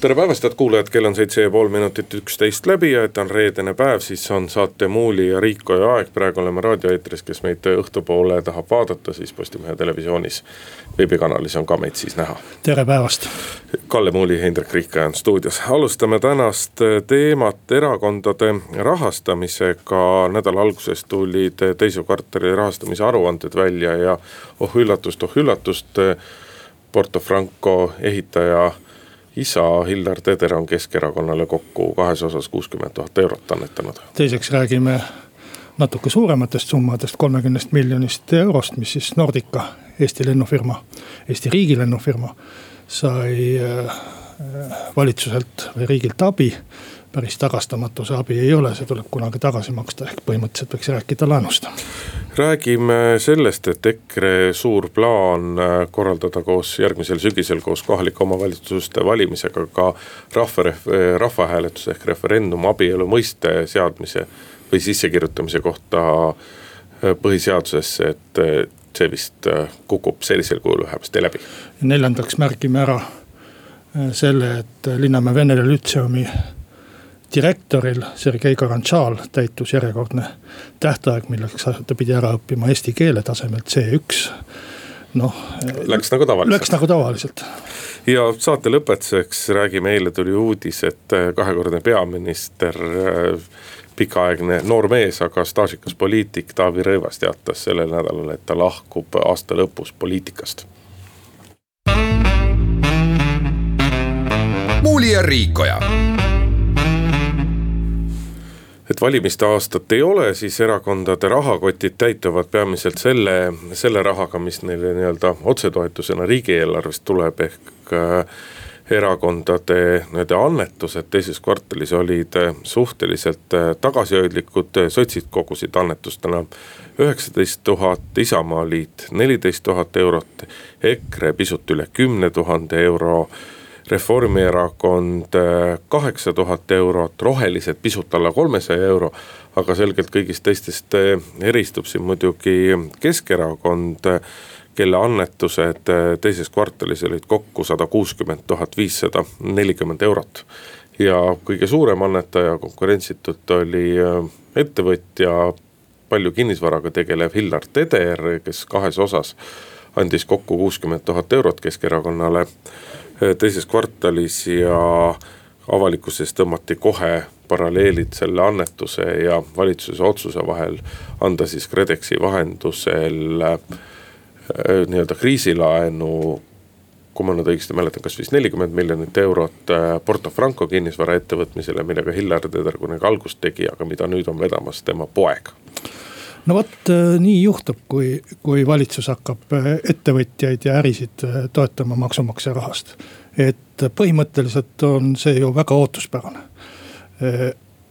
tere päevast, head kuulajad, kell on seitse ja pool minutit üksteist läbi ja et on reedene päev, siis on saate Muuli ja Riikoja aeg, praegu oleme raadioeetris, kes meid õhtupoole tahab vaadata, siis Postimehe televisioonis. veebikanalis on ka meid siis näha. tere päevast. Kalle Muuli, Hindrek Riikoja on stuudios, alustame tänast teemat erakondade rahastamisega. nädala alguses tulid teise kvartali rahastamise aruanded välja ja oh üllatust, oh üllatust. Porto Franco ehitaja isa Hillar Teder on Keskerakonnale kokku kahes osas kuuskümmend tuhat eurot annetanud. teiseks räägime natuke suurematest summadest, kolmekümnest miljonist eurost, mis siis Nordica, Eesti lennufirma, Eesti riigi lennufirma sai äh, valitsuselt või riigilt abi päris tagastamatuse abi ei ole, see tuleb kunagi tagasi maksta, ehk põhimõtteliselt võiks rääkida laenust. räägime sellest, et EKRE suur plaan äh, korraldada koos järgmisel sügisel koos kohalike omavalitsuste valimisega ka rahva, rahvahääletus ehk referendum abielu mõiste seadmise või sissekirjutamise kohta äh, põhiseadusesse, et äh, see vist kukub sellisel kujul vähemasti läbi. neljandaks märgime ära selle, et Linnamäe Vene Lütseumi direktoril Sergei Karantšal täitus järjekordne tähtaeg, milleks ta pidi ära õppima eesti keele tasemelt C1 noh. Läks nagu tavaliselt. Läks nagu tavaliselt. ja saate lõpetuseks räägime, eile tuli uudis, et äh, kahekordne peaminister, äh, pikaaegne noor mees, aga staažikas poliitik Taavi Rõivas teatas sellel nädalal, et ta lahkub aasta lõpus poliitikast. muuli ja Riikoja et valimiste aastat ei ole, siis erakondade rahakotid täituvad peamiselt selle, selle rahaga, mis neile nii-öelda otsetoetusena riigieelarvest tuleb, ehk äh, erakondade nii-öelda annetused. Teises kvartalis olid äh, suhteliselt äh, tagasihoidlikud, sotsid kogusid annetustena üheksateist tuhat, Isamaaliit neliteist tuhat eurot, EKRE pisut üle kümne tuhande euro Reformierakond äh, kaheksa tuhat eurot, rohelised pisut alla kolmesaja euro. aga selgelt kõigist teistest äh, eristub siin muidugi Keskerakond, äh, kelle annetused teises kvartalis olid kokku sada kuuskümmend tuhat viissada nelikümmend eurot. ja kõige suurem annetaja konkurentsitult oli ettevõtja, palju kinnisvaraga tegelev Hillar Teder, kes kahes osas andis kokku kuuskümmend tuhat eurot Keskerakonnale teises kvartalis ja avalikkuses tõmmati kohe paralleelid selle annetuse ja valitsuse otsuse vahel anda siis KredExi vahendusel äh, nii-öelda kriisilaenu. kui ma nüüd õigesti mäletan, kas vist nelikümmend miljonit eurot äh, Porto Franco kinnisvaraettevõtmisele, millega Hillar Teder kunagi algust tegi, aga mida nüüd on vedamas tema poeg no vot äh, nii juhtub, kui, kui valitsus hakkab äh, ettevõtjaid ja ärisid äh, toetama maksumaksja rahast. et põhimõtteliselt on see ju väga ootuspärane,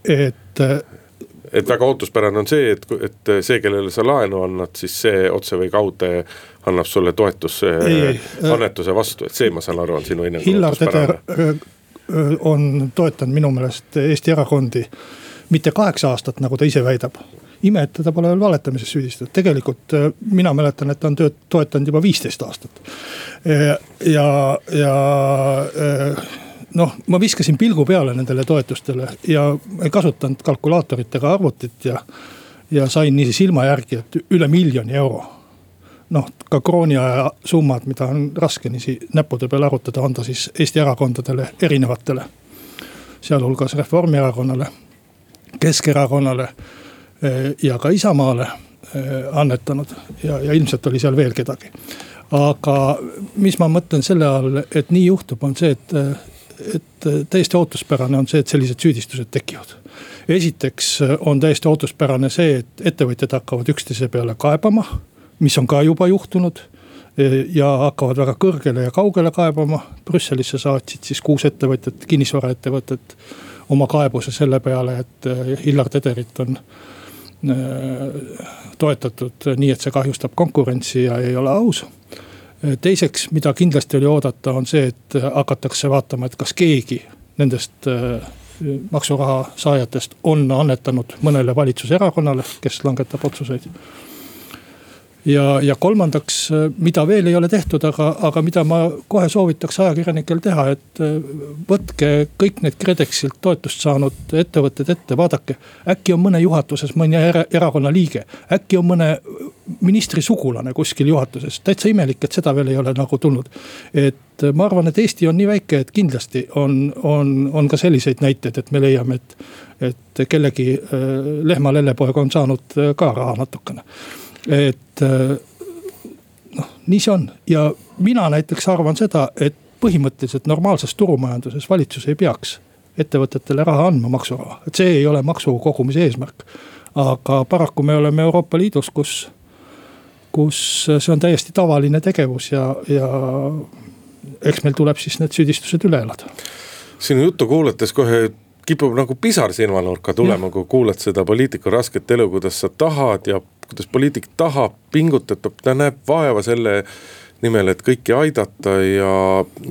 et et väga ootuspärane on see, et, et see, kellele sa laenu annad, siis see otse või kaude annab sulle toetuse, annetuse vastu, et see, ma saan aru, on sinu hinnangul. Teder on toetanud minu meelest Eesti erakondi mitte kaheksa aastat, nagu ta ise väidab ime, et teda pole veel valetamises süüdistatud, tegelikult äh, mina mäletan, et ta on tööd toetanud juba viisteist aastat. ja, ja äh, noh, ma viskasin pilgu peale nendele toetustele ja ei kasutanud kalkulaatorit ega arvutit ja. ja sain niiviisi silma järgi, et üle miljoni euro. noh, ka krooniaja summad, mida on raske niiviisi näppude peal arvutada, anda siis Eesti erakondadele erinevatele. sealhulgas Reformierakonnale, Keskerakonnale ja ka Isamaale eh, annetanud ja, ja ilmselt oli seal veel kedagi. aga mis ma mõtlen selle all, et nii juhtub, on see, et, et täiesti ootuspärane on see, et sellised süüdistused tekivad. esiteks on täiesti ootuspärane see, et ettevõtjad hakkavad üksteise peale kaebama, mis on ka juba juhtunud eh, ja hakkavad väga kõrgele ja kaugele kaebama. Brüsselisse saatsid siis kuus ettevõtjat, kinnisvaraettevõtet oma kaebuse selle peale, et Hillar Tederit on toetatud nii, et see kahjustab konkurentsi ja ei ole aus. teiseks, mida kindlasti oli oodata, on see, et hakatakse vaatama, et kas keegi nendest maksuraha saajatest on annetanud mõnele valitsuserakonnale, kes langetab otsuseid ja, ja kolmandaks, mida veel ei ole tehtud, aga, aga mida ma kohe soovitaks ajakirjanikel teha, et äh, võtke kõik need KredExilt toetust saanud ettevõtted ette, vaadake. äkki on mõne juhatuses mõni erakonna liige, äkki on mõne ministri sugulane kuskil juhatuses, täitsa imelik, et seda veel ei ole nagu tulnud. et ma arvan, et Eesti on nii väike, et kindlasti on, on, on ka selliseid näiteid, et me leiame, et, et kellegi äh, lehma lellepoeg on saanud äh, ka raha natukene et äh, noh, nii see on ja mina näiteks arvan seda, et põhimõtteliselt normaalses turumajanduses valitsus ei peaks ettevõtetele raha andma, maksuraha, et see ei ole maksu kogumise eesmärk. aga paraku me oleme Euroopa Liidus, kus, kus see on täiesti tavaline tegevus ja, ja eks meil tuleb siis need süüdistused üle elada. sinu juttu kuulates kohe kipub nagu pisar silmanurka tulema, kui kuulad seda poliitiku rasket elu, kuidas sa tahad ja kuidas poliitik tahab, pingutab, ta näeb vaeva selle nimel, et kõiki aidata ja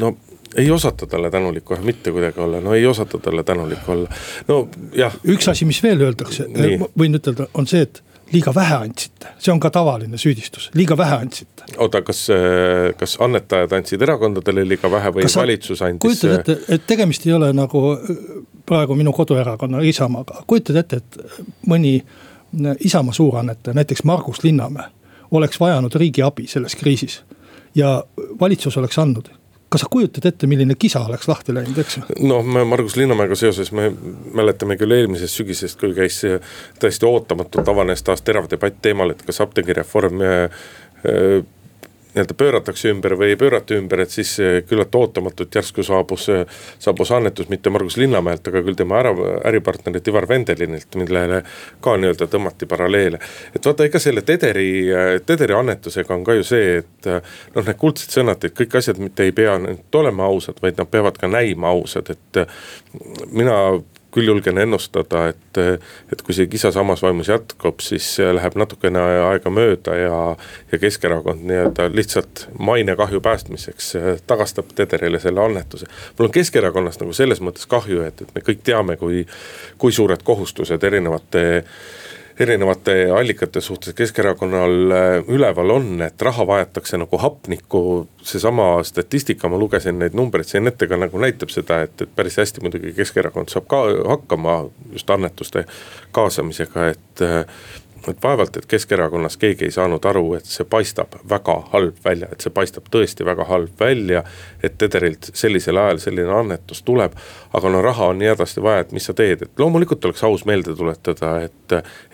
no ei osata talle tänulik kohe mitte kuidagi olla, no ei osata talle tänulik olla, no jah. üks asi, mis veel öeldakse, võin ütelda, on see, et liiga vähe andsite, see on ka tavaline süüdistus, liiga vähe andsite. oota, kas, kas annetajad andsid erakondadele liiga vähe või kas valitsus andis? kujutad ette, et tegemist ei ole nagu praegu minu koduerakonna Isamaaga, kujutad ette, et mõni Isamaa suurannetaja, näiteks Margus Linnamäe, oleks vajanud riigi abi selles kriisis. Ja valitsus oleks andnud. Kas sa kujutad ette, milline kisa oleks lahti läinud, eks? Noh, me Margus Linnamäega seoses me mäletame küll eelmisest sügisest, kui käis täiesti ootamatult avanes taas terav debatt teemal, et kas apteegireform nii-öelda pööratakse ümber või ei pöörata ümber, et siis eh, küllalt ootamatult järsku saabus, eh, saabus annetus mitte Margus Linnamäelt, aga küll tema ära, äripartnerilt Ivar Vendelinilt, millele ka nii-öelda tõmmati paralleele. et vaata, ega selle Tederi, eh, Tederi annetusega on ka ju see, et noh, need kuldsed sõnad, et kõik asjad mitte ei pea nüüd olema ausad, vaid nad peavad ka näima ausad, et mina küll julgen ennustada, et, et kui see kisa samas vaimus jätkub, siis läheb natukene aega mööda ja, ja Keskerakond nii-öelda lihtsalt mainekahju päästmiseks tagastab Tederile selle annetuse. mul on Keskerakonnast nagu selles mõttes kahju, et, et me kõik teame, kui, kui suured kohustused erinevate erinevate allikate suhtes Keskerakonnal äh, üleval on, et raha vajatakse nagu hapnikku. seesama statistika, ma lugesin neid numbreid siin ette ka nagu näitab seda, et, et päris hästi muidugi Keskerakond saab ka hakkama just annetuste kaasamisega, et äh, et vaevalt, et Keskerakonnas keegi ei saanud aru, et see paistab väga halb välja, et see paistab tõesti väga halb välja. et Tederilt sellisel ajal selline annetus tuleb, aga no raha on nii hädasti vaja, et mis sa teed, et loomulikult oleks aus meelde tuletada, et.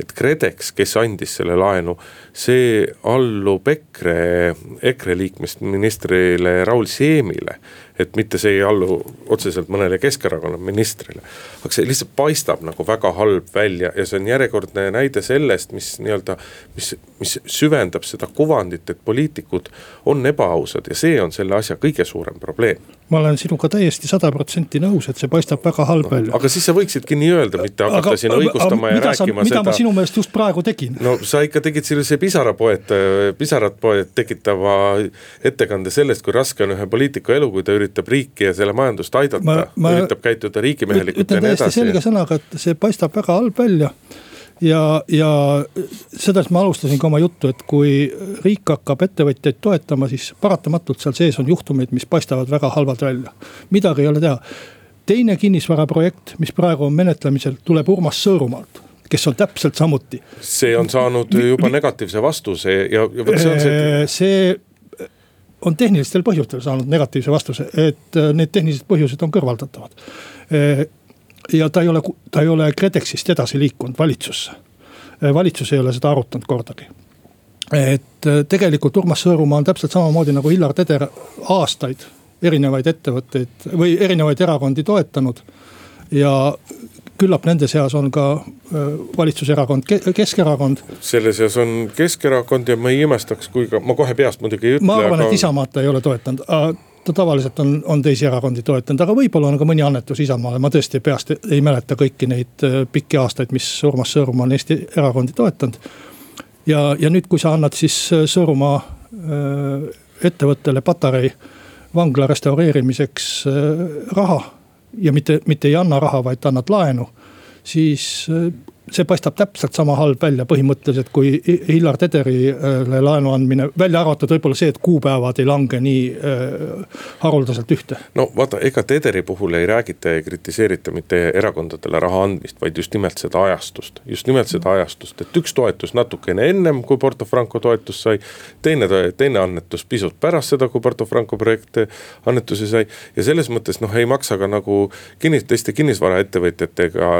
et KredEx, kes andis selle laenu, see allub EKRE, EKRE liikmest ministrile Raul Siemile et mitte see ei allu otseselt mõnele Keskerakonna ministrile. aga see lihtsalt paistab nagu väga halb välja ja see on järjekordne näide sellest, mis nii-öelda, mis, mis süvendab seda kuvandit, et poliitikud on ebaausad ja see on selle asja kõige suurem probleem ma olen sinuga täiesti sada protsenti nõus, et see paistab väga halb no, välja. aga siis sa võiksidki nii öelda, mitte hakata aga, siin õigustama aga, ja rääkima sa, mida seda. mida ma sinu meelest just praegu tegin? no sa ikka tegid sellise pisarapoet, pisarat poet tekitava ettekande sellest, kui raske on ühe poliitiku elu, kui ta üritab riiki ja selle majandust aidata. üritab käituda riigimehelikult ja nii edasi. selge sõnaga, et see paistab väga halb välja ja, ja sellest ma alustasin ka oma juttu, et kui riik hakkab ettevõtjaid toetama, siis paratamatult seal sees on juhtumeid, mis paistavad väga halvad välja. midagi ei ole teha. teine kinnisvaraprojekt, mis praegu on menetlemisel, tuleb Urmas Sõõrumaalt kes on täpselt samuti. see on saanud juba negatiivse vastuse ja, ja vot see on see. see on tehnilistel põhjustel saanud negatiivse vastuse, et need tehnilised põhjused on kõrvaldatavad ja ta ei ole, ta ei ole KredExist edasi liikunud valitsusse. valitsus ei ole seda arutanud kordagi. et äh, tegelikult Urmas Sõõrumaa on täpselt samamoodi nagu Illar Teder aastaid erinevaid ettevõtteid või erinevaid erakondi toetanud. ja küllap nende seas on ka valitsuserakond Keskerakond. selle seas on Keskerakond ja ma ei imestaks, kui ka, ma kohe peast muidugi ei ütle. ma arvan aga..., et Isamaad ta ei ole toetanud ta tavaliselt on, on teisi erakondi toetanud, aga võib-olla on ka mõni annetus Isamaale, ma tõesti peast ei mäleta kõiki neid pikki aastaid, mis Urmas Sõõrumaa on Eesti erakondi toetanud. ja, ja nüüd, kui sa annad siis Sõõrumaa ettevõttele Patarei vangla restaureerimiseks raha ja mitte, mitte ei anna raha, vaid annad laenu, siis see paistab täpselt sama halb välja põhimõtteliselt kui Hillar Tederile laenu andmine, välja arvatud võib-olla see, et kuupäevad ei lange nii äh, haruldaselt ühte. no vaata, ega Tederi puhul ei räägita ja kritiseerita mitte erakondadele raha andmist, vaid just nimelt seda ajastust. just nimelt seda ajastust, et üks toetus natukene ennem, kui Porto Franco toetus sai. teine, teine annetus pisut pärast seda, kui Porto Franco projekt annetusi sai. ja selles mõttes noh, ei maksa ka nagu kinnis, teiste kinnisvaraettevõtjatega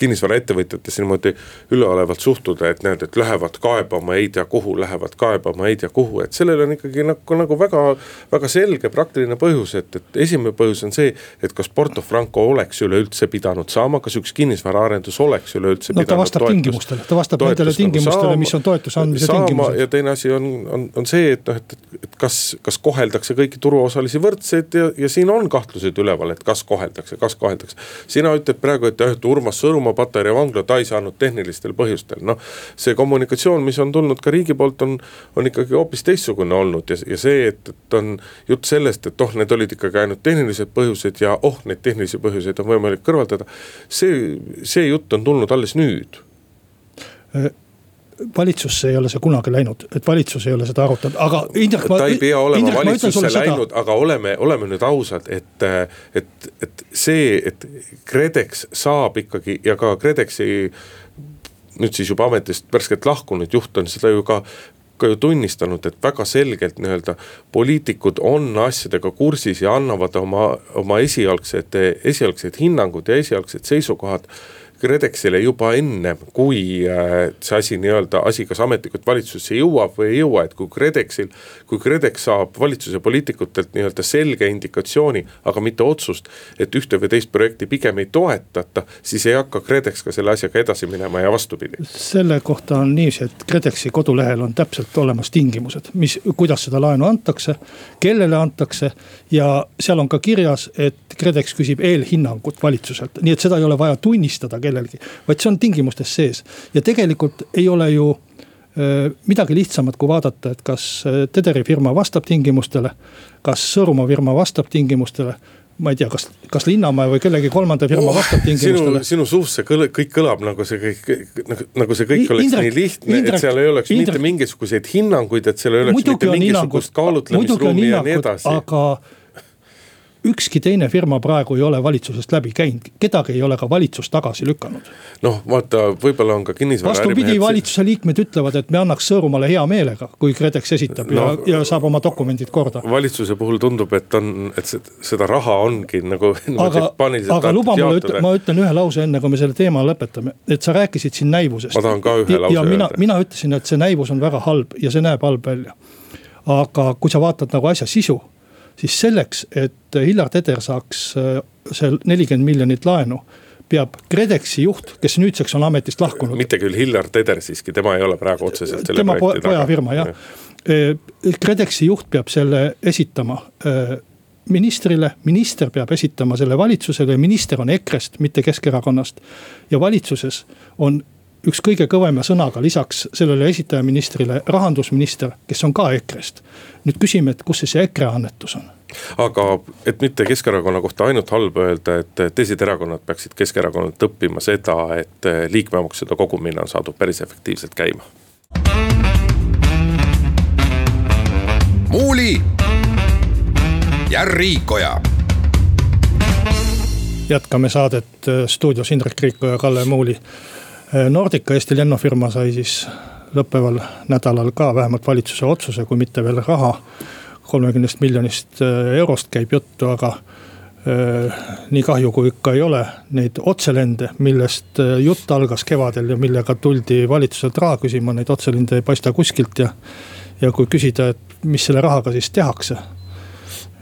kinnisvaraettevõtjatesse niimoodi üleolevalt suhtuda, et näed, et lähevad kaebama ei tea kuhu, lähevad kaebama ei tea kuhu, et sellel on ikkagi nagu, nagu väga, väga selge praktiline põhjus, et, et esimene põhjus on see, et kas Porto Franco oleks üleüldse pidanud saama, kas üks kinnisvaraarendus oleks üleüldse no, ta vastab toetus, tingimustele, ta vastab nendele tingimustele nagu, mis on toetuse andmise saama, tingimused. ja teine asi on, on, on see, et noh, et kas, kas koheldakse kõiki turuosalisi võrdselt ja, ja siin on kahtlused üleval, et kas koheldakse, kas koheldakse. sina ütled praegu, et jah, et Urmas Sõõrumaa Patarei vangla ta ei saanud tehnilistel põhjustel, noh. see kommunikatsioon, mis on tulnud ka riigi poolt, on, on ikkagi hoopis teistsugune olnud ja, ja see, et, et on jutt sellest, et oh, need olid ikkagi ainult tehnilised põhjused ja oh, neid tehnilisi põhjuseid on võimalik kõrvaldada. see, see jutt on tulnud alles nüüd äh, valitsusse ei ole see kunagi läinud, et valitsus ei ole seda arutanud, aga Indrek. ta ei pea olema Indrek, valitsusse läinud, aga oleme, oleme nüüd ausad, et, et, et see, et KredEx saab ikkagi ja ka KredExi nüüd siis juba ametist värskelt lahkunud juht on seda ju ka ka ju tunnistanud, et väga selgelt nii-öelda poliitikud on asjadega kursis ja annavad oma, oma esialgsed, esialgsed hinnangud ja esialgsed seisukohad KredExile juba enne, kui äh, see asi nii-öelda, asi kas ametlikult valitsusse jõuab või ei jõua, et kui KredExil. kui KredEx saab valitsuse poliitikutelt nii-öelda selge indikatsiooni, aga mitte otsust, et ühte või teist projekti pigem ei toetata, siis ei hakka KredEx ka selle asjaga edasi minema ja vastupidi. selle kohta on niiviisi, et KredExi kodulehel on täpselt olemas tingimused, mis, kuidas seda laenu antakse, kellele antakse ja seal on ka kirjas, et KredEx küsib eelhinnangut valitsuselt, nii et seda ei ole vaja tunnistada kellelgi, vaid see on tingimustes sees ja tegelikult ei ole ju midagi lihtsamat, kui vaadata, et kas Tederi firma vastab tingimustele, kas Sõõrumaa firma vastab tingimustele ma ei tea, kas, kas Linnamäe või kellegi kolmanda firma oh, vastab tingimustele. sinu, sinu suust see kõl, kõik kõlab nagu see kõik, nagu, nagu see kõik oleks Indrek, nii lihtne, et seal ei oleks Indrek, mitte mingisuguseid hinnanguid, et seal ei oleks mitte mingisugust kaalutlemisruumi ja nii edasi. aga ükski teine firma praegu ei ole valitsusest läbi käinud, kedagi ei ole ka valitsus tagasi lükanud. noh, vaata, võib-olla on ka kinnisvara. vastupidi, valitsuse liikmed ütlevad, et me annaks Sõõrumaale hea meelega, kui KredEx esitab no, ja, ja saab oma dokumendid korda. valitsuse puhul tundub, et on, et seda raha ongi nagu. aga, aga luba mulle ütle, ma ütlen ühe lause, enne kui me selle teema lõpetame, et sa rääkisid siin näivusest. ma tahan ka ühe lause ja, ja mina, mina ütlesin, et see näivus on väga halb ja see näeb halb välja. aga kui sa vaatad nagu asja sisu siis selleks, et Hillar Teder saaks äh, see nelikümmend miljonit laenu peab KredExi juht, kes nüüdseks on ametist lahkunud. mitte küll Hillar Teder siiski, tema ei ole praegu otseselt selle tema projekti taga. pojafirma jah ja.. Äh, KredExi juht peab selle esitama äh, ministrile, minister peab esitama selle valitsusele ja minister on EKRE-st, mitte Keskerakonnast. ja valitsuses on üks kõige kõvema sõnaga lisaks sellele esitajaministrile rahandusminister, kes on ka EKRE-st. nüüd küsime, et kus see, see EKRE annetus on? aga et mitte Keskerakonna kohta ainult halba öelda, et teised erakonnad peaksid Keskerakonnalt õppima seda, et liikmemaksude kogumine on saadud päris efektiivselt käima. muuli ja Riikoja jätkame saadet stuudios Indrek Riiko ja Kalle Muuli Äh, Nordica Eesti lennufirma sai siis lõppeval nädalal ka vähemalt valitsuse otsuse, kui mitte veel raha. kolmekümnest miljonist äh, eurost käib juttu, aga äh, nii kahju kui ikka ei ole, neid otselende, millest jutt algas kevadel ja millega tuldi valitsuselt raha küsima, neid otselende ei paista kuskilt ja. ja kui küsida, et mis selle rahaga siis tehakse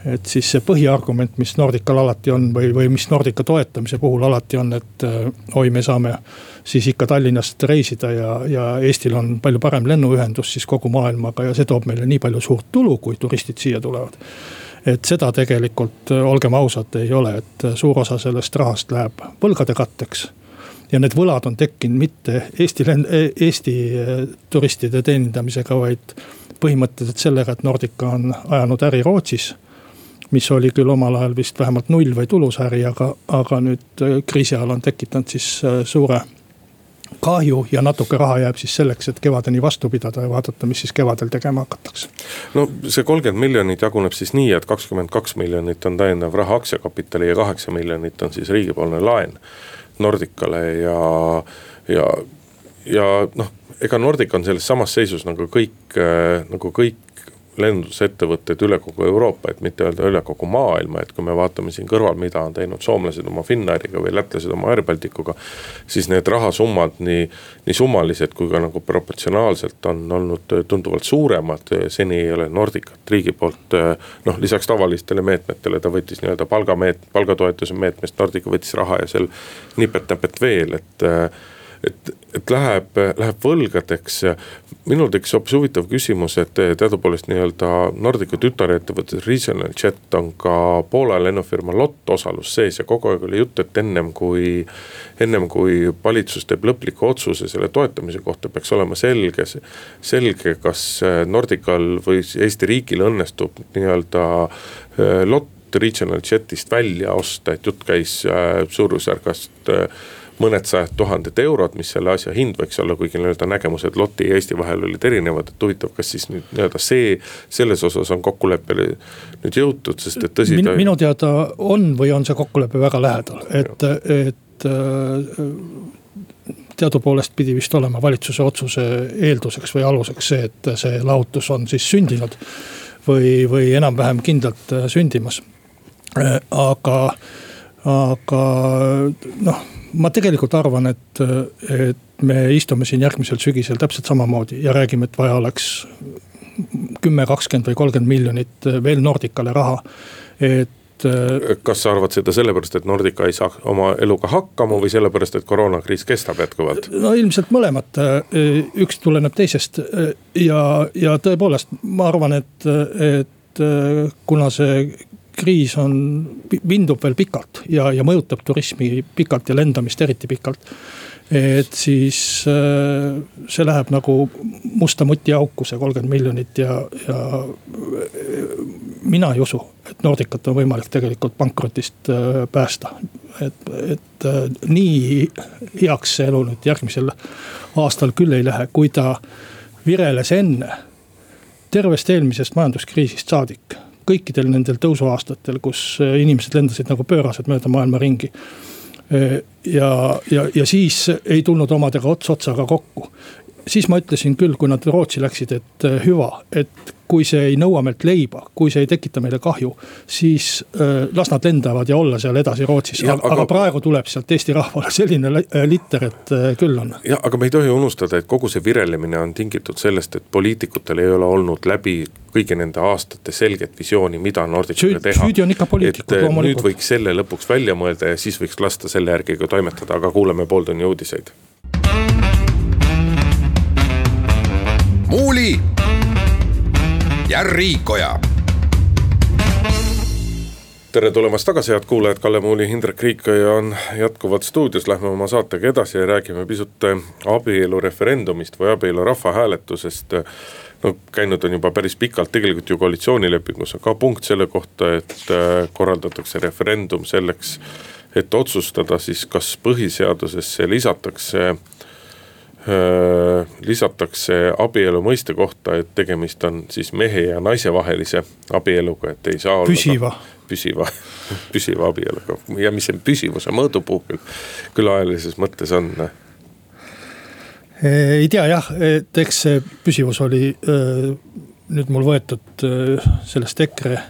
et siis see põhiargument, mis Nordical alati on või, või mis Nordica toetamise puhul alati on, et oi, me saame siis ikka Tallinnast reisida ja, ja Eestil on palju parem lennuühendus siis kogu maailmaga ja see toob meile nii palju suurt tulu, kui turistid siia tulevad. et seda tegelikult, olgem ausad, ei ole, et suur osa sellest rahast läheb võlgade katteks ja need võlad on tekkinud mitte Eesti, Eesti turistide teenindamisega, vaid põhimõtteliselt sellega, et Nordica on ajanud äri Rootsis mis oli küll omal ajal vist vähemalt null või tulus äri, aga, aga nüüd äh, kriisi ajal on tekitanud siis äh, suure kahju ja natuke raha jääb siis selleks, et kevadeni vastu pidada ja vaadata, mis siis kevadel tegema hakatakse. no see kolmkümmend miljonit jaguneb siis nii, et kakskümmend kaks miljonit on täiendav raha aktsiakapitali ja kaheksa miljonit on siis riigipoolne laen Nordicale ja, ja, ja noh ega Nordic on selles samas seisus nagu kõik, äh, nagu kõik lennundusettevõtteid üle kogu Euroopa, et mitte öelda üle kogu maailma, et kui me vaatame siin kõrval, mida on teinud soomlased oma Finnairiga või lätlased oma Air Balticuga. siis need rahasummad nii, nii summalised kui ka nagu proportsionaalselt on olnud tunduvalt suuremad, seni ei ole Nordicat riigi poolt. noh, lisaks tavalistele meetmetele ta võttis nii-öelda palgameet-, palgatoetuse meetmest, Nordica võttis raha ja seal nipet-näpet veel, et et, et läheb, läheb võlgadeks. minul tekkis hoopis huvitav küsimus, et teadupoolest nii-öelda Nordica tütarettevõttes Regional Jet on ka Poola lennufirma LOT osalus sees ja kogu aeg oli jutt, et ennem kui. ennem kui valitsus teeb lõpliku otsuse selle toetamise kohta, peaks olema selge, selge, kas Nordical või Eesti riigil õnnestub nii-öelda äh, LOT Regional Jetist välja osta, et jutt käis äh, suurusjärgast äh, mõned sajad tuhanded eurod, mis selle asja hind võiks olla, kuigi nii-öelda nägemused Loti ja Eesti vahel olid erinevad, et huvitav, kas siis nüüd nii-öelda see, selles osas on kokkuleppele nüüd jõutud, sest et tõsi Min,. minu teada on või on see kokkulepe väga lähedal, et, et äh, teadupoolest pidi vist olema valitsuse otsuse eelduseks või aluseks see, et see lahutus on siis sündinud. või, või enam-vähem kindlalt sündimas. Äh, aga, aga noh ma tegelikult arvan, et, et me istume siin järgmisel sügisel täpselt samamoodi ja räägime, et vaja oleks kümme, kakskümmend või kolmkümmend miljonit veel Nordicale raha, et kas sa arvad seda sellepärast, et Nordica ei saa oma eluga hakkama või sellepärast, et koroonakriis kestab jätkuvalt? no ilmselt mõlemat, üks tuleneb teisest ja, ja tõepoolest ma arvan, et, et kuna see kriis on, vindub veel pikalt ja, ja mõjutab turismi pikalt ja lendamist eriti pikalt. et siis äh, see läheb nagu musta mutiauku, see kolmkümmend miljonit ja, ja äh, mina ei usu, et Nordicat on võimalik tegelikult pankrotist äh, päästa. et, et nii heaks see elu nüüd järgmisel aastal küll ei lähe, kui ta vireles enne tervest eelmisest majanduskriisist saadik kõikidel nendel tõusuaastatel, kus äh, inimesed lendasid nagu pöörased mööda maailma ringi. Äh, ja, ja, ja siis ei tulnud omadega ots otsaga kokku. siis ma ütlesin küll, kui nad Rootsi läksid, et äh, hüva, et kui see ei nõua meilt leiba, kui see ei tekita meile kahju, siis äh, las nad lendavad ja olla seal edasi Rootsis. Aga, aga praegu tuleb sealt Eesti rahvale selline litter, et äh, küll on. jah, aga me ei tohi unustada, et kogu see virelemine on tingitud sellest, et poliitikutel ei ole olnud läbi kõigi nende aastate selget visiooni, mida Nordicaga teha. süüdi on ikka poliitikud äh, loomulikult. nüüd võiks selle lõpuks välja mõelda ja siis võiks lasta selle järgi ka toimetada, aga kuulame pooltunni uudiseid. muuli ja Riikoja tere tulemast tagasi, head kuulajad, Kalle Muuli, Hindrek Riikoja on jätkuvalt stuudios, lähme oma saatega edasi ja räägime pisut abielureferendumist või abielu rahvahääletusest. no käinud on juba päris pikalt, tegelikult ju koalitsioonilepingus on ka punkt selle kohta, et äh, korraldatakse referendum selleks, et otsustada siis, kas põhiseadusesse lisatakse lisatakse abielu mõiste kohta, et tegemist on siis mehe ja naise vahelise abieluga, et ei saa püsiva. püsiva, püsiva abieluga ja mis see püsivuse mõõdupuu küll, küll ajalises mõttes on? ei tea jah, et eks see püsivus oli nüüd mul võetud sellest EKRE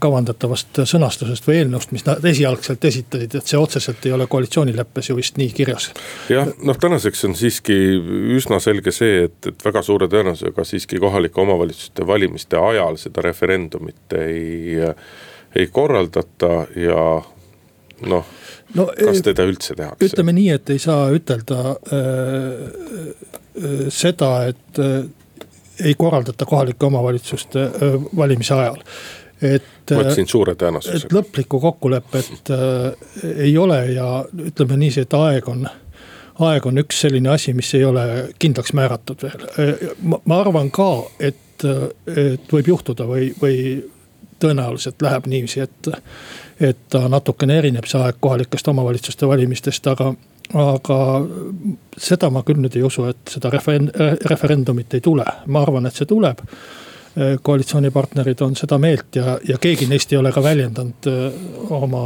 kavandatavast sõnastusest või eelnõust, mis nad esialgselt esitasid, et see otseselt ei ole koalitsioonileppes ju vist nii kirjas. jah, noh tänaseks on siiski üsna selge see, et, et väga suure tõenäosusega siiski kohalike omavalitsuste valimiste ajal seda referendumit ei, ei korraldata ja noh no, kas teda üldse tehakse? ütleme nii, et ei saa ütelda äh, äh, seda, et äh, ei korraldata kohalike omavalitsuste äh, valimise ajal et. ma ütlesin suure tõenäosusega. et lõplikku kokkulepet äh, ei ole ja ütleme niiviisi, et aeg on aeg on üks selline asi, mis ei ole kindlaks määratud veel. ma, ma arvan ka, et, et võib juhtuda või, või tõenäoliselt läheb niiviisi, et, et ta natukene erineb see aeg kohalikest omavalitsuste valimistest, aga, aga seda ma küll nüüd ei usu, et seda referen-, referendumit ei tule, ma arvan, et see tuleb Äh, koalitsioonipartnerid on seda meelt ja, ja keegi neist ei ole ka väljendanud äh, oma,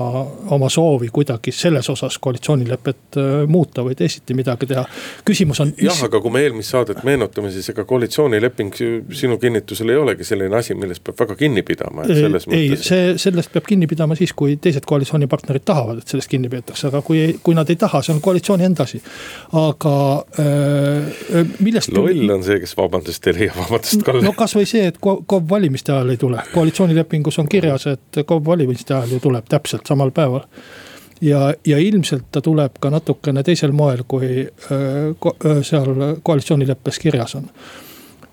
oma soovi kuidagi selles osas koalitsioonilepet äh, muuta või teisiti midagi teha. küsimus on. jah, aga kui me eelmist saadet meenutame, siis ega koalitsioonileping sinu kinnitusel ei olegi selline asi, millest peab väga kinni pidama, et selles ei, mõttes. see, sellest peab kinni pidama siis, kui teised koalitsioonipartnerid tahavad, et sellest kinni peetakse, aga kui, kui nad ei taha, see on koalitsiooni enda asi. aga äh, millest. loll on see, kes vabandust ei leia, vabandust Kalle. no kasvõi see, et KOV valimiste ajal ei tule, koalitsioonilepingus on kirjas, et KOV valimiste ajal ju tuleb täpselt samal päeval. ja, ja ilmselt ta tuleb ka natukene teisel moel, kui äh, seal koalitsioonileppes kirjas on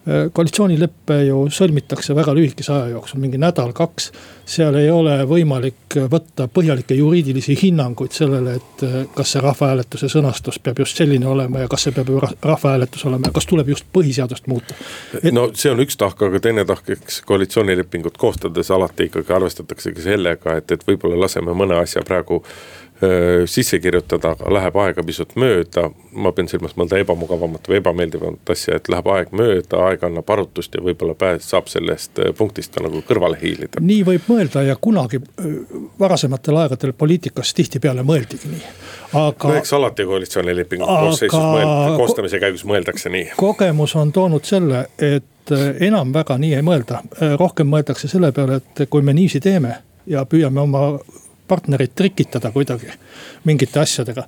Äh, koalitsioonilepe ju sõlmitakse väga lühikese aja jooksul, mingi nädal-kaks. seal ei ole võimalik võtta põhjalikke juriidilisi hinnanguid sellele, et äh, kas see rahvahääletuse sõnastus peab just selline olema ja kas see peab ju rahvahääletus olema ja kas tuleb just põhiseadust muuta et.... no see on üks tahk, aga teine tahk, eks koalitsioonilepingut koostades alati ikkagi arvestataksegi sellega, et, et võib-olla laseme mõne asja praegu sisse kirjutada, läheb aega pisut mööda. ma pean silmas mõnda ebamugavamat või ebameeldivamat asja, et läheb aeg mööda, aeg annab arutust ja võib-olla pääs saab sellest punktist ka nagu kõrvale hiilida. nii võib mõelda ja kunagi varasematel aegadel poliitikas tihtipeale mõeldigi nii. aga. no eks alati koalitsioonilepingu aga... koosseisus mõelda, koostamise käigus mõeldakse nii. kogemus on toonud selle, et enam väga nii ei mõelda, rohkem mõeldakse selle peale, et kui me niiviisi teeme ja püüame oma partnerit trikitada kuidagi mingite asjadega.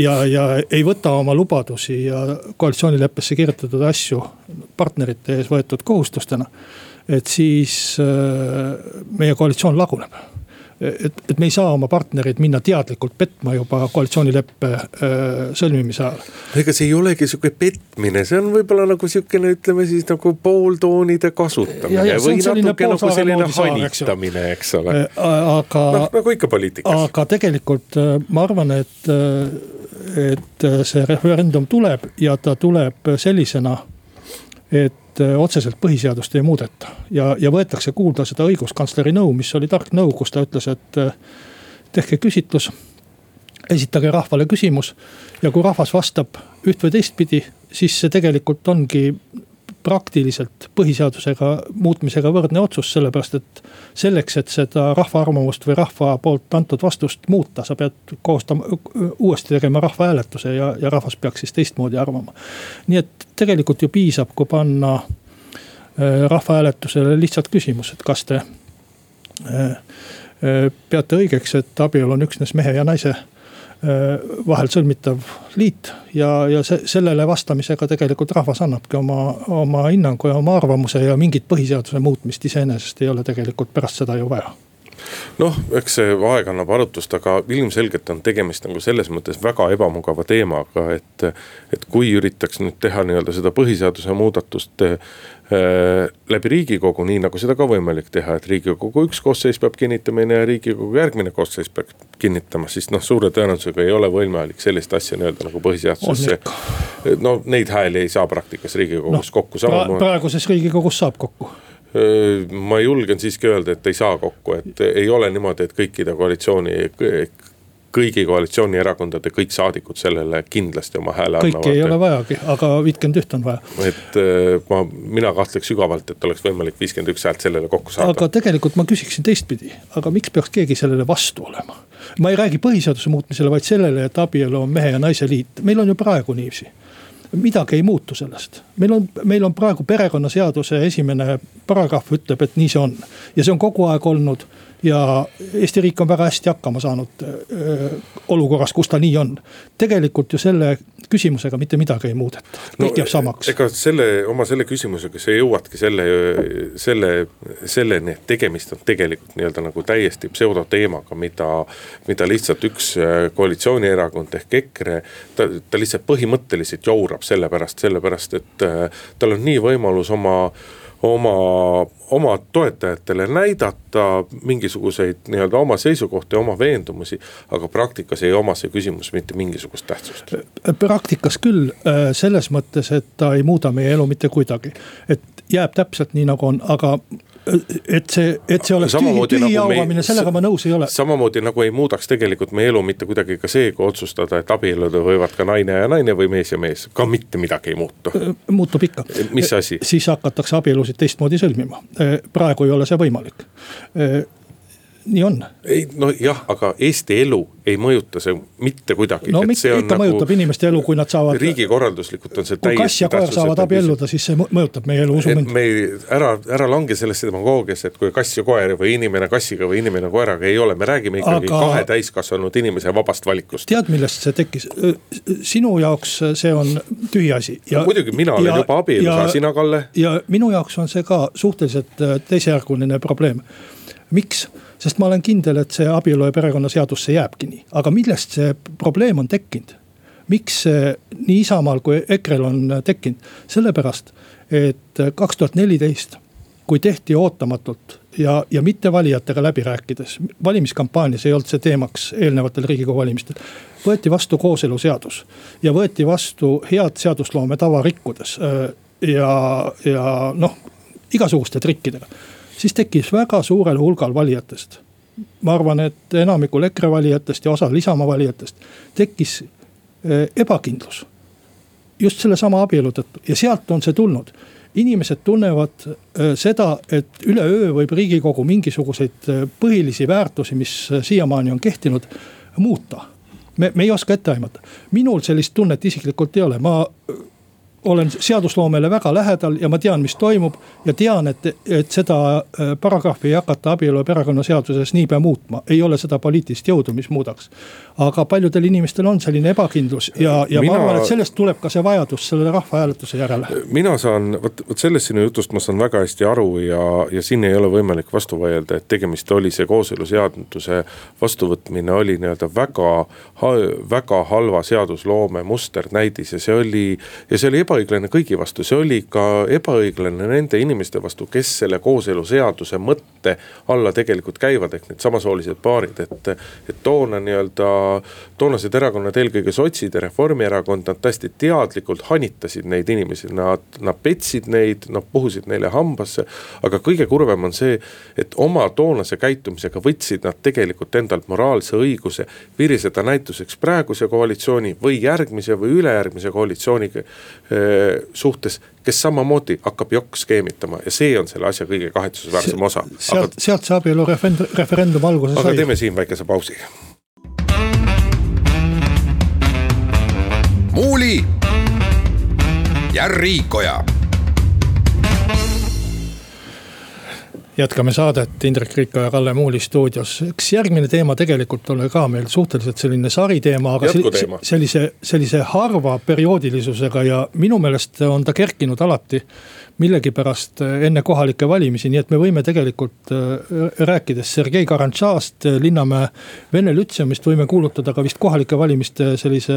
ja, ja ei võta oma lubadusi ja koalitsioonileppesse kirjutatud asju partnerite ees võetud kohustustena. et siis äh, meie koalitsioon laguneb et, et me ei saa oma partnereid minna teadlikult petma juba koalitsioonileppe äh, sõlmimise ajal. ega see ei olegi sihuke petmine, see on võib-olla nagu sihukene, ütleme siis nagu pooltoonide kasutamine või natuke nagu selline hanitamine, eks ole. Äh, aga noh, nagu ikka poliitikas. aga tegelikult äh, ma arvan, et, et see referendum tuleb ja ta tuleb sellisena, et et äh, otseselt põhiseadust ei muudeta. ja, ja võetakse kuulda seda õiguskantsleri nõu, mis oli tark nõu, kus ta ütles, et äh, tehke küsitlus. esitage rahvale küsimus ja kui rahvas vastab üht või teistpidi, siis see tegelikult ongi praktiliselt põhiseadusega muutmisega võrdne otsus, sellepärast et selleks, et seda rahva arvamust või rahva poolt antud vastust muuta, sa pead koostama, uuesti tegema rahvahääletuse ja, ja rahvas peaks siis teistmoodi arvama. nii et tegelikult ju piisab, kui panna äh, rahvahääletusele lihtsalt küsimus, et kas te äh, äh, peate õigeks, et abielu on üksnes mehe ja naise vahel sõlmitav liit ja, ja see, sellele vastamisega tegelikult rahvas annabki oma, oma hinnangu ja oma arvamuse ja mingit põhiseaduse muutmist iseenesest ei ole tegelikult pärast seda ju vaja noh, eks see aeg annab arutust, aga ilmselgelt on tegemist nagu selles mõttes väga ebamugava teemaga, et. et kui üritaks nüüd teha nii-öelda seda põhiseaduse muudatust Äh, läbi riigikogu, nii nagu seda ka võimalik teha, et riigikogu üks koosseis peab kinnitamine ja riigikogu järgmine koosseis peab kinnitama, siis noh, suure tõenäosusega ei ole võimalik sellist asja nii-öelda nagu põhiseadusesse. no neid hääli ei saa praktikas riigikogus no, kokku samamoodi. praeguses riigikogus saab kokku ma julgen siiski öelda, et ei saa kokku, et ei ole niimoodi, et kõikide koalitsiooni kõigi koalitsioonierakondade kõik saadikud sellele kindlasti oma hääle annavad. kõiki ei ole vajagi, aga viitkümmend üht on vaja. et ma, mina kahtleks sügavalt, et oleks võimalik viiskümmend üks häält sellele kokku saada. aga tegelikult ma küsiksin teistpidi, aga miks peaks keegi sellele vastu olema? ma ei räägi põhiseaduse muutmisele, vaid sellele, et abielu on mehe ja naise liit, meil on ju praegu niiviisi midagi ei muutu sellest. meil on, meil on praegu perekonnaseaduse esimene paragrahv ütleb, et nii see on ja see on kogu aeg olnud ja Eesti riik on väga hästi hakkama saanud äh, olukorras, kus ta nii on. tegelikult ju selle küsimusega mitte midagi ei muudeta, kõik no, jääb samaks. ega selle, oma selle küsimusega sa jõuadki selle, selle, selleni, et tegemist on tegelikult nii-öelda nagu täiesti pseudoteemaga, mida. mida lihtsalt üks äh, koalitsioonierakond ehk EKRE, ta, ta lihtsalt põhimõtteliselt jaurab sellepärast, sellepärast et äh, tal on nii võimalus oma oma, oma toetajatele näidata mingisuguseid nii-öelda oma seisukohti, oma veendumusi. aga praktikas ei oma see küsimus mitte mingisugust tähtsust. praktikas küll selles mõttes, et ta ei muuda meie elu mitte kuidagi, et jääb täpselt nii nagu on, aga et see, et see oleks tühi, tühi nagu jauramine, sellega ma nõus ei ole. samamoodi nagu ei muudaks tegelikult meie elu mitte kuidagi ka see, kui otsustada, et abielluda võivad ka naine ja naine või mees ja mees, ka mitte midagi ei muutu. muutub ikka. mis asi? siis hakatakse abielusid teistmoodi sõlmima, praegu ei ole see võimalik nii on. ei nojah, aga Eesti elu ei mõjuta see mitte kuidagi. no ikka nagu mõjutab inimeste elu, kui nad saavad. riigikorralduslikult on see täiesti. kui kass ja koer saavad abielluda, siis see mõjutab meie elu, usu mind. me ei, ära, ära lange sellesse demagoogiasse, et kui kass ja koer või inimene kassiga või inimene koeraga ei ole, me räägime ikkagi aga... kahe täiskasvanud inimese vabast valikust. tead, millest see tekkis? sinu jaoks see on tühiasi. No, muidugi, mina olen juba abielus, aga sina, Kalle? ja minu jaoks on see ka suhteliselt äh, teisejärguline probleem. miks? Sest ma olen kindel, et see abielu ja perekonnaseadus, see jääbki nii, aga millest see probleem on tekkinud? miks see nii Isamaal kui EKRE-l on tekkinud, sellepärast et kaks tuhat neliteist, kui tehti ootamatult ja, ja mitte valijatega läbi rääkides, valimiskampaanias ei olnud see teemaks eelnevatel riigikogu valimistel. võeti vastu kooseluseadus ja võeti vastu head seadusloome tava rikkudes ja, ja noh, igasuguste trikkidega siis tekkis väga suurel hulgal valijatest. ma arvan, et enamikul EKRE valijatest ja osal Isamaa valijatest tekkis eh, ebakindlus. just sellesama abielu tõttu ja sealt on see tulnud inimesed tunnevad eh, seda, et üleöö võib riigikogu mingisuguseid eh, põhilisi väärtusi, mis siiamaani on kehtinud, muuta. me, me ei oska ette aimata, minul sellist tunnet isiklikult ei ole, ma olen seadusloomele väga lähedal ja ma tean, mis toimub ja tean, et, et seda äh, paragrahvi ei hakata abielu ja perekonnaseaduses niipea muutma, ei ole seda poliitilist jõudu, mis muudaks. aga paljudel inimestel on selline ebakindlus ja, ja mina, ma arvan, et sellest tuleb ka see vajadus selle rahvahääletuse järele. mina saan, vot, vot sellest sinu jutust ma saan väga hästi aru ja, ja siin ei ole võimalik vastu vaielda, et tegemist oli see kooseluseaduse vastuvõtmine oli nii-öelda väga, väga halva seadusloome musternäidis ja see oli, ja see oli ebaõiglane kõigi vastu, see oli ka ebaõiglane nende inimeste vastu, kes selle kooseluseaduse mõtte alla tegelikult käivad, ehk need samasoolised paarid, et. et toona nii-öelda, toonased erakonnad, eelkõige sotsid ja Reformierakond, nad täiesti teadlikult hanitasid neid inimesi, nad, nad petsid neid, nad puhusid neile hambasse. aga kõige kurvem on see, et oma toonase käitumisega võtsid nad tegelikult endalt moraalse õiguse viriseda näituseks praeguse koalitsiooni või järgmise või ülejärgmise koalitsiooni suhtes, kes samamoodi hakkab jokk skeemitama ja see on selle asja kõige kahetsusväärsem osa. sealt, sealt see abielu referendum alguse sai. aga teeme siin väikese pausi. muuli ja Riikoja jätkame saadet Indrek Riiko ja Kalle Muuli stuudios. eks järgmine teema tegelikult ole ka meil suhteliselt selline sariteema, aga sellise, sellise harva perioodilisusega ja minu meelest on ta kerkinud alati millegipärast äh, enne kohalikke valimisi, nii et me võime tegelikult äh, rääkides Sergei Karantšast, äh, Linnamäe Vene Lütseumist võime kuulutada ka vist kohalike valimiste sellise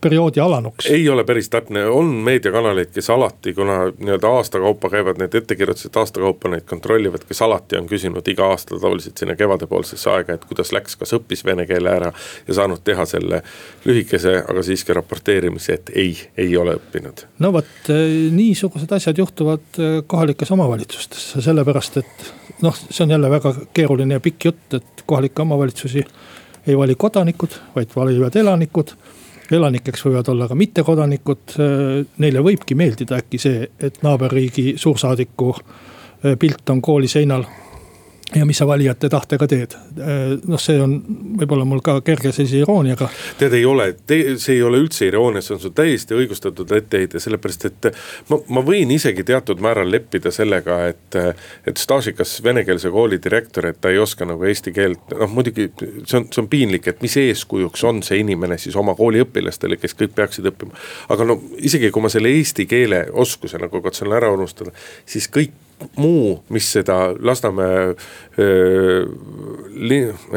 perioodi alanuks. ei ole päris täpne, on meediakanaleid, kes alati, kuna nii-öelda aasta kaupa käivad need ettekirjutused, aasta kaupa neid kontrollivad, kes alati on küsinud iga aasta tavaliselt sinna kevadepoolsesse aega, et kuidas läks, kas õppis vene keele ära ja saanud teha selle lühikese, aga siiski raporteerimise, et ei, ei ole õppinud. no vot, niisugused asjad juhtuvad juhtuvad äh, kohalikes omavalitsustes, sellepärast et noh, see on jälle väga keeruline ja pikk jutt, et kohalikke omavalitsusi ei vali kodanikud, vaid valivad elanikud. elanikeks võivad olla ka mittekodanikud, äh, neile võibki meeldida äkki see, et naaberriigi suursaadiku äh, pilt on kooli seinal ja mis sa valijate tahtega teed. noh, see on võib-olla mul ka kerge sellise irooniaga. tead, ei ole, see ei ole üldse iroonia, see on sul täiesti õigustatud etteheide, sellepärast et ma, ma võin isegi teatud määral leppida sellega, et. et staažikas venekeelse kooli direktor, et ta ei oska nagu eesti keelt, noh muidugi see on, see on piinlik, et mis eeskujuks on see inimene siis oma kooli õpilastele, kes kõik peaksid õppima. aga no isegi kui ma selle eesti keele oskuse nagu katsun ära unustada, siis kõik muu, mis seda Lasnamäe äh,.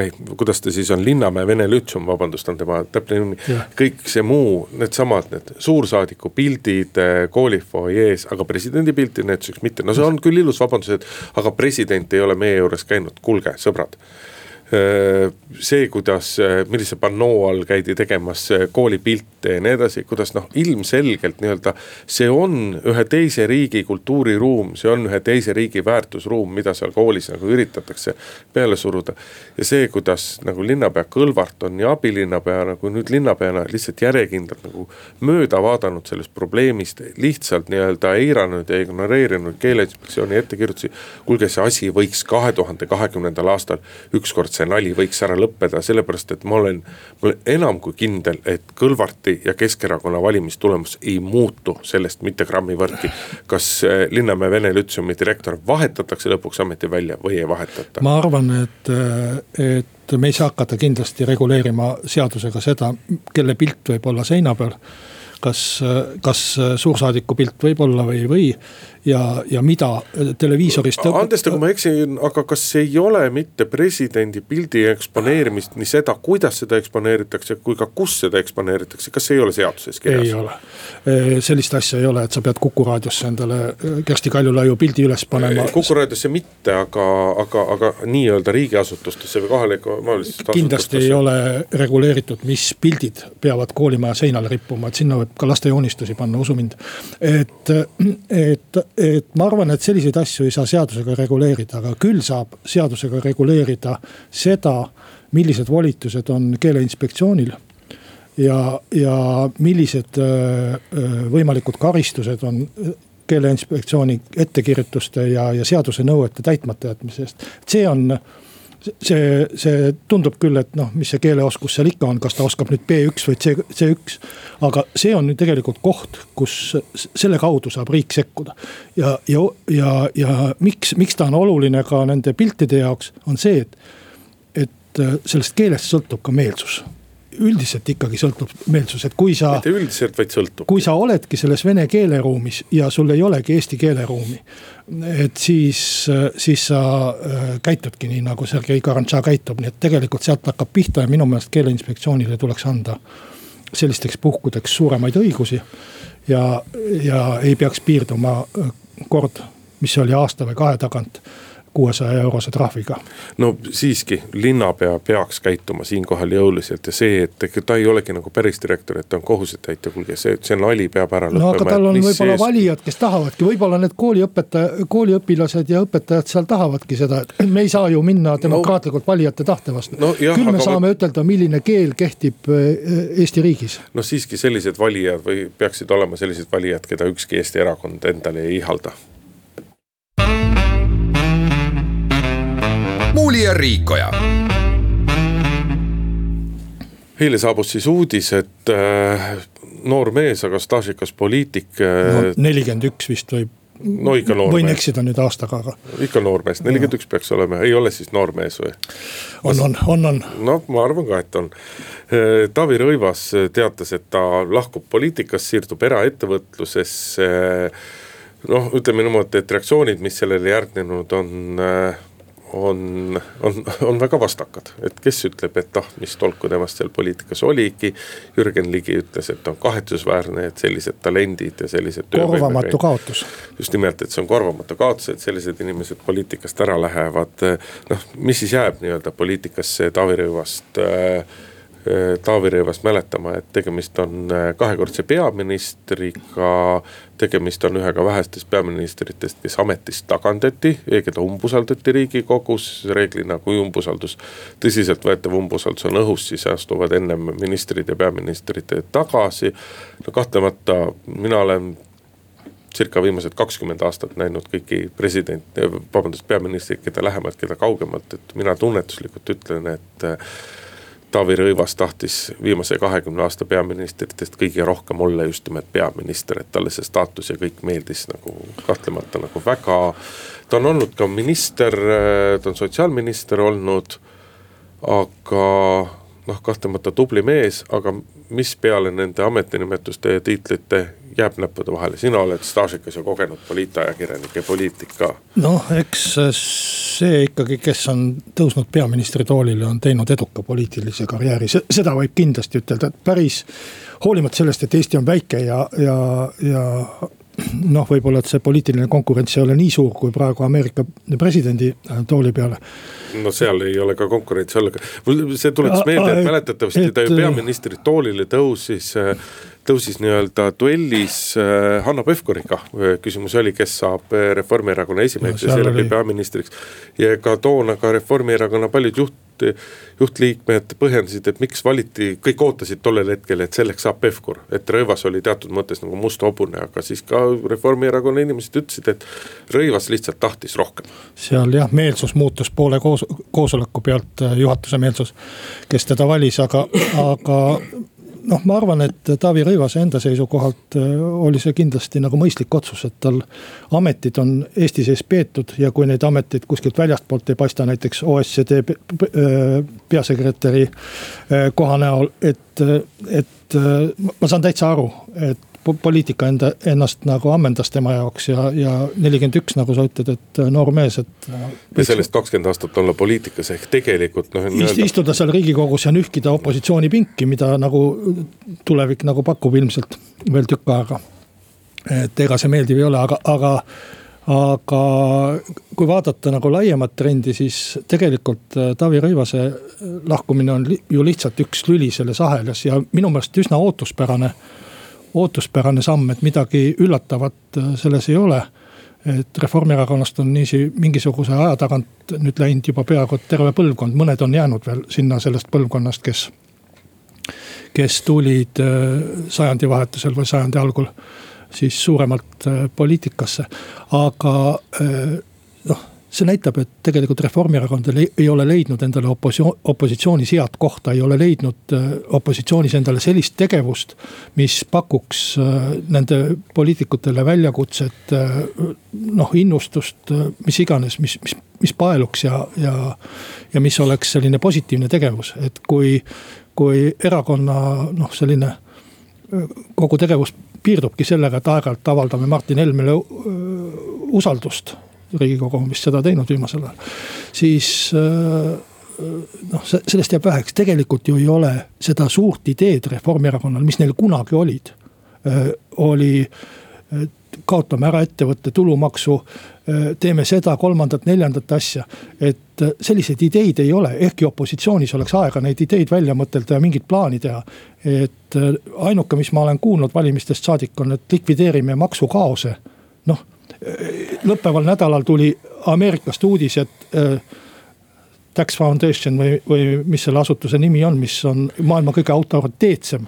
ei, kuidas ta siis on, Linnamäe Vene Lütseum, vabandust, on tema täpne nimi. kõik see muu, needsamad, need suursaadiku pildid äh, koolifuajees, aga presidendi pilti näituseks mitte, no see on küll ilus vabandus, et aga president ei ole meie juures käinud, kuulge, sõbrad see, kuidas, millise pannoo all käidi tegemas koolipilte ja nii edasi, kuidas noh, ilmselgelt nii-öelda. see on ühe teise riigi kultuuriruum, see on ühe teise riigi väärtusruum, mida seal koolis nagu üritatakse peale suruda. ja see, kuidas nagu linnapea Kõlvart on ja abilinnapea nagu nüüd linnapeana lihtsalt järjekindlalt nagu mööda vaadanud sellest probleemist. lihtsalt nii-öelda eiranud ja ignoreerinud keeleinspektsiooni ettekirjutusi. kuulge, see asi võiks kahe tuhande kahekümnendal aastal ükskord see nali võiks ära lõppeda, sellepärast et ma olen, ma olen enam kui kindel, et Kõlvarti ja Keskerakonna valimistulemus ei muutu sellest mitte grammi võrragi. kas eh, Linnamäe Vene Lütseumi direktor vahetatakse lõpuks ameti välja või ei vahetata? ma arvan, et, et me ei saa hakata kindlasti reguleerima seadusega seda, kelle pilt võib olla seina peal kas, kas suursaadiku pilt võib olla või ei või ja, ja mida televiisorist. andestagu, ma eksin, aga kas ei ole mitte presidendi pildi eksponeerimist, nii seda, kuidas seda eksponeeritakse, kui ka kus seda eksponeeritakse, kas ei ole seaduses kirjas? ei ole, sellist asja ei ole, et sa pead Kuku raadiosse endale Kersti Kaljulaiu pildi üles panema. kuku raadiosse mitte, aga, aga, aga nii-öelda riigiasutustesse või kohaliku omavalitsuse. kindlasti ei ole reguleeritud, mis pildid peavad koolimaja seinale rippuma, et sinna võib ka laste joonistusi panna, usu mind. et, et et ma arvan, et selliseid asju ei saa seadusega reguleerida, aga küll saab seadusega reguleerida seda, millised volitused on keeleinspektsioonil ja, ja millised võimalikud karistused on keeleinspektsiooni ettekirjutuste ja, ja seaduse nõuete täitmata jätmise eest. see on see, see tundub küll, et noh, mis see keeleoskus seal ikka on, kas ta oskab nüüd B1 või C, C1. aga see on nüüd tegelikult koht, kus selle kaudu saab riik sekkuda. ja, ja, ja, ja miks, miks ta on oluline ka nende piltide jaoks, on see, et, et sellest keelest sõltub ka meelsus üldiselt ikkagi sõltub meelsus, et kui sa. mitte üldiselt, vaid sõltub. kui sa oledki selles vene keeleruumis ja sul ei olegi eesti keeleruumi. et siis, siis sa äh, käitudki nii nagu Sergei Karantša käitub, nii et tegelikult sealt hakkab pihta ja minu meelest keeleinspektsioonile tuleks anda sellisteks puhkudeks suuremaid õigusi. ja, ja ei peaks piirduma äh, kord, mis oli aasta või kahe tagant kuuesaja eurose trahviga. no siiski, linnapea peaks käituma siinkohal jõuliselt ja see, et ta ei olegi nagu päris direktor, et ta on kohusetäitja, kuulge, see, see nali peab ära lõppema. no aga tal on võib-olla sees... valijad, kes tahavadki, võib-olla need kooliõpetaja, kooliõpilased ja õpetajad seal tahavadki seda, et me ei saa ju minna demokraatlikult no, valijate tahte vastu no,. küll me saame või... ütelda, milline keel kehtib äh, Eesti riigis. no siiski sellised valijad või peaksid olema sellised valijad, keda ükski Eesti erakond endale ei ihalda Muuli ja Riikoja. eile saabus siis uudis, et äh, noor mees, aga staažikas poliitik äh,. no nelikümmend üks vist võib no ikka noormees. võin eksida nüüd aastaga, aga. ikka noormees, nelikümmend üks peaks olema, ei ole siis noormees või? on, on, on, on. noh, ma arvan ka, et on. Äh, Taavi Rõivas teatas, et ta lahkub poliitikast, siirdub eraettevõtlusesse. noh, ütleme niimoodi, et reaktsioonid, mis sellele järgnenud on äh, on, on, on väga vastakad, et kes ütleb, et ah, mis tolku temast seal poliitikas oligi. Jürgen Ligi ütles, et on kahetsusväärne, et sellised talendid ja sellised. korvamatu kaotus. just nimelt, et see on korvamatu kaotus, et sellised inimesed poliitikast ära lähevad. noh, mis siis jääb nii-öelda poliitikasse Taavi Rõivast äh, Taavi Rõivast mäletama, et tegemist on äh, kahekordse peaministriga. tegemist on ühega vähestest peaministritest, kes ametist tagandati, keda umbusaldati riigikogus. reeglina, kui umbusaldus, tõsiseltvõetav umbusaldus on õhus, siis astuvad ennem ministrid ja peaministrid tagasi. no kahtlemata mina olen circa viimased kakskümmend aastat näinud kõiki president, vabandust, peaministreid, keda lähemalt, keda kaugemalt, et mina tunnetuslikult ütlen, et Taavi Rõivas tahtis viimase kahekümne aasta peaministritest kõige rohkem olla just nimelt peaminister, et talle see staatus ja kõik meeldis nagu kahtlemata nagu väga. ta on olnud ka minister, ta on sotsiaalminister olnud, aga noh, kahtlemata tubli mees, aga mis peale nende ametinimetuste ja tiitlite jääb näppude vahele, sina oled staažikas ja kogenud poliitajakirjanik ja poliitik ka. noh, eks see ikkagi, kes on tõusnud peaministri toolile, on teinud eduka poliitilise karjääri, seda võib kindlasti ütelda, et päris. hoolimata sellest, et Eesti on väike ja, ja, ja noh, võib-olla, et see poliitiline konkurents ei ole nii suur, kui praegu Ameerika presidendi äh, tooli peale. no seal ei ole ka konkurentsi olla, see tuletas meelde, et mäletatavasti ta ju peaministri toolile tõusis äh, tõusis nii-öelda duellis äh, Hanno Pevkuriga, küsimus oli, kes saab Reformierakonna esimeheks no, ja seeläbi peaministriks. ja ka toona ka Reformierakonna paljud juht, juhtliikmed põhjendasid, et miks valiti, kõik ootasid tollel hetkel, et selleks saab Pevkur. et Rõivas oli teatud mõttes nagu must hobune, aga siis ka Reformierakonna inimesed ütlesid, et Rõivas lihtsalt tahtis rohkem. seal jah, meelsus muutus poole koos, koosoleku pealt, juhatuse meelsus, kes teda valis, aga, aga noh, ma arvan, et Taavi Rõivase enda seisukohalt äh, oli see kindlasti nagu mõistlik otsus, et tal ametid on Eesti sees peetud ja kui neid ameteid kuskilt väljastpoolt ei paista, näiteks OSCD äh, peasekretäri äh, koha näol, et, et ma saan täitsa aru, et poliitika enda, ennast nagu ammendas tema jaoks ja, ja nelikümmend üks, nagu sa ütled, et noor mees, et. ja sellest kakskümmend aastat olla poliitikas ehk tegelikult noh. Ist, istuda seal riigikogus ja nühkida opositsioonipinki, mida nagu tulevik nagu pakub ilmselt veel tükk aega. et ega see meeldiv ei ole, aga, aga aga kui vaadata nagu laiemat trendi, siis tegelikult äh, Taavi Rõivase lahkumine on ju lihtsalt üks lüli selles ahelas ja minu meelest üsna ootuspärane ootuspärane samm, et midagi üllatavat äh, selles ei ole. et Reformierakonnast on niiviisi mingisuguse aja tagant nüüd läinud juba peaaegu terve põlvkond, mõned on jäänud veel sinna sellest põlvkonnast, kes. kes tulid äh, sajandivahetusel või sajandi algul siis suuremalt äh, poliitikasse, aga see näitab, et tegelikult Reformierakond ei ole leidnud endale opositsioon, opositsioonis head kohta, ei ole leidnud äh, opositsioonis endale sellist tegevust. mis pakuks äh, nende poliitikutele väljakutset, äh, noh innustust, mis iganes, mis, mis, mis paeluks ja, ja. ja mis oleks selline positiivne tegevus, et kui, kui erakonna noh, selline kogu tegevus piirdubki sellega, et aeg-ajalt avaldame Martin Helmele usaldust riigikogu on vist seda teinud viimasel ajal. siis äh, noh, sellest jääb väheks, tegelikult ju ei ole seda suurt ideed Reformierakonnal, mis neil kunagi olid. Äh, oli, kaotame ära ettevõtte tulumaksu, äh, teeme seda, kolmandat, neljandat asja. et selliseid ideid ei ole, ehkki opositsioonis oleks aega neid ideid välja mõtelda ja mingit plaani teha. et ainuke, mis ma olen kuulnud valimistest saadik, on, et likvideerime maksukaose. noh lõppeval nädalal tuli Ameerikast uudis, et äh, Tax Foundation või, või mis selle asutuse nimi on, mis on maailma kõige autoriteetsem.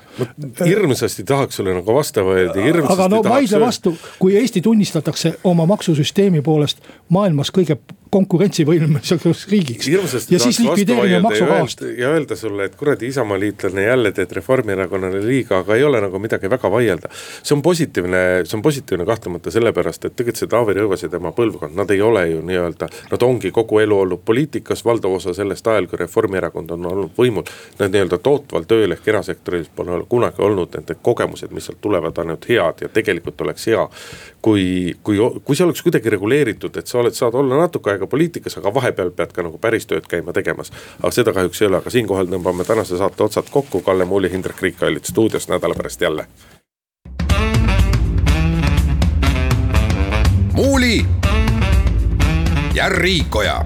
hirmsasti tahaks sulle nagu vastu öelda, hirmsasti aga no vaidle vastu, kui Eesti tunnistatakse oma maksusüsteemi poolest maailmas kõige konkurentsivõimeliseks riigiks. ja siis likvideerime maksukaost. ja öelda sulle, et kuradi isamaliitlane jälle teed Reformierakonnale liiga, aga ei ole nagu midagi väga vaielda. see on positiivne, see on positiivne kahtlemata sellepärast, et tegelikult see Taavi Rõivas ja tema põlvkond, nad ei ole ju nii-öelda. Nad ongi kogu elu olnud poliitikas, valdav osa sellest ajal, kui Reformierakond on olnud võimul. Nad nii-öelda tootval tööl ehk erasektoris pole kunagi olnud nende kogemused, mis sealt tulevad, ainult head ja tegelikult oleks hea. kui, kui, kui see oleks kuidagi reguleeritud, et sa oled, saad olla natuke aega aega poliitikas, aga vahepeal pead ka nagu päris tööd käima tegemas. aga seda kahjuks ei ole, aga siinkohal tõmbame tänase saate otsad kokku, Kalle Muuli, Hindrek Riik olid stuudios nädala pärast jälle. muuli ja Riikoja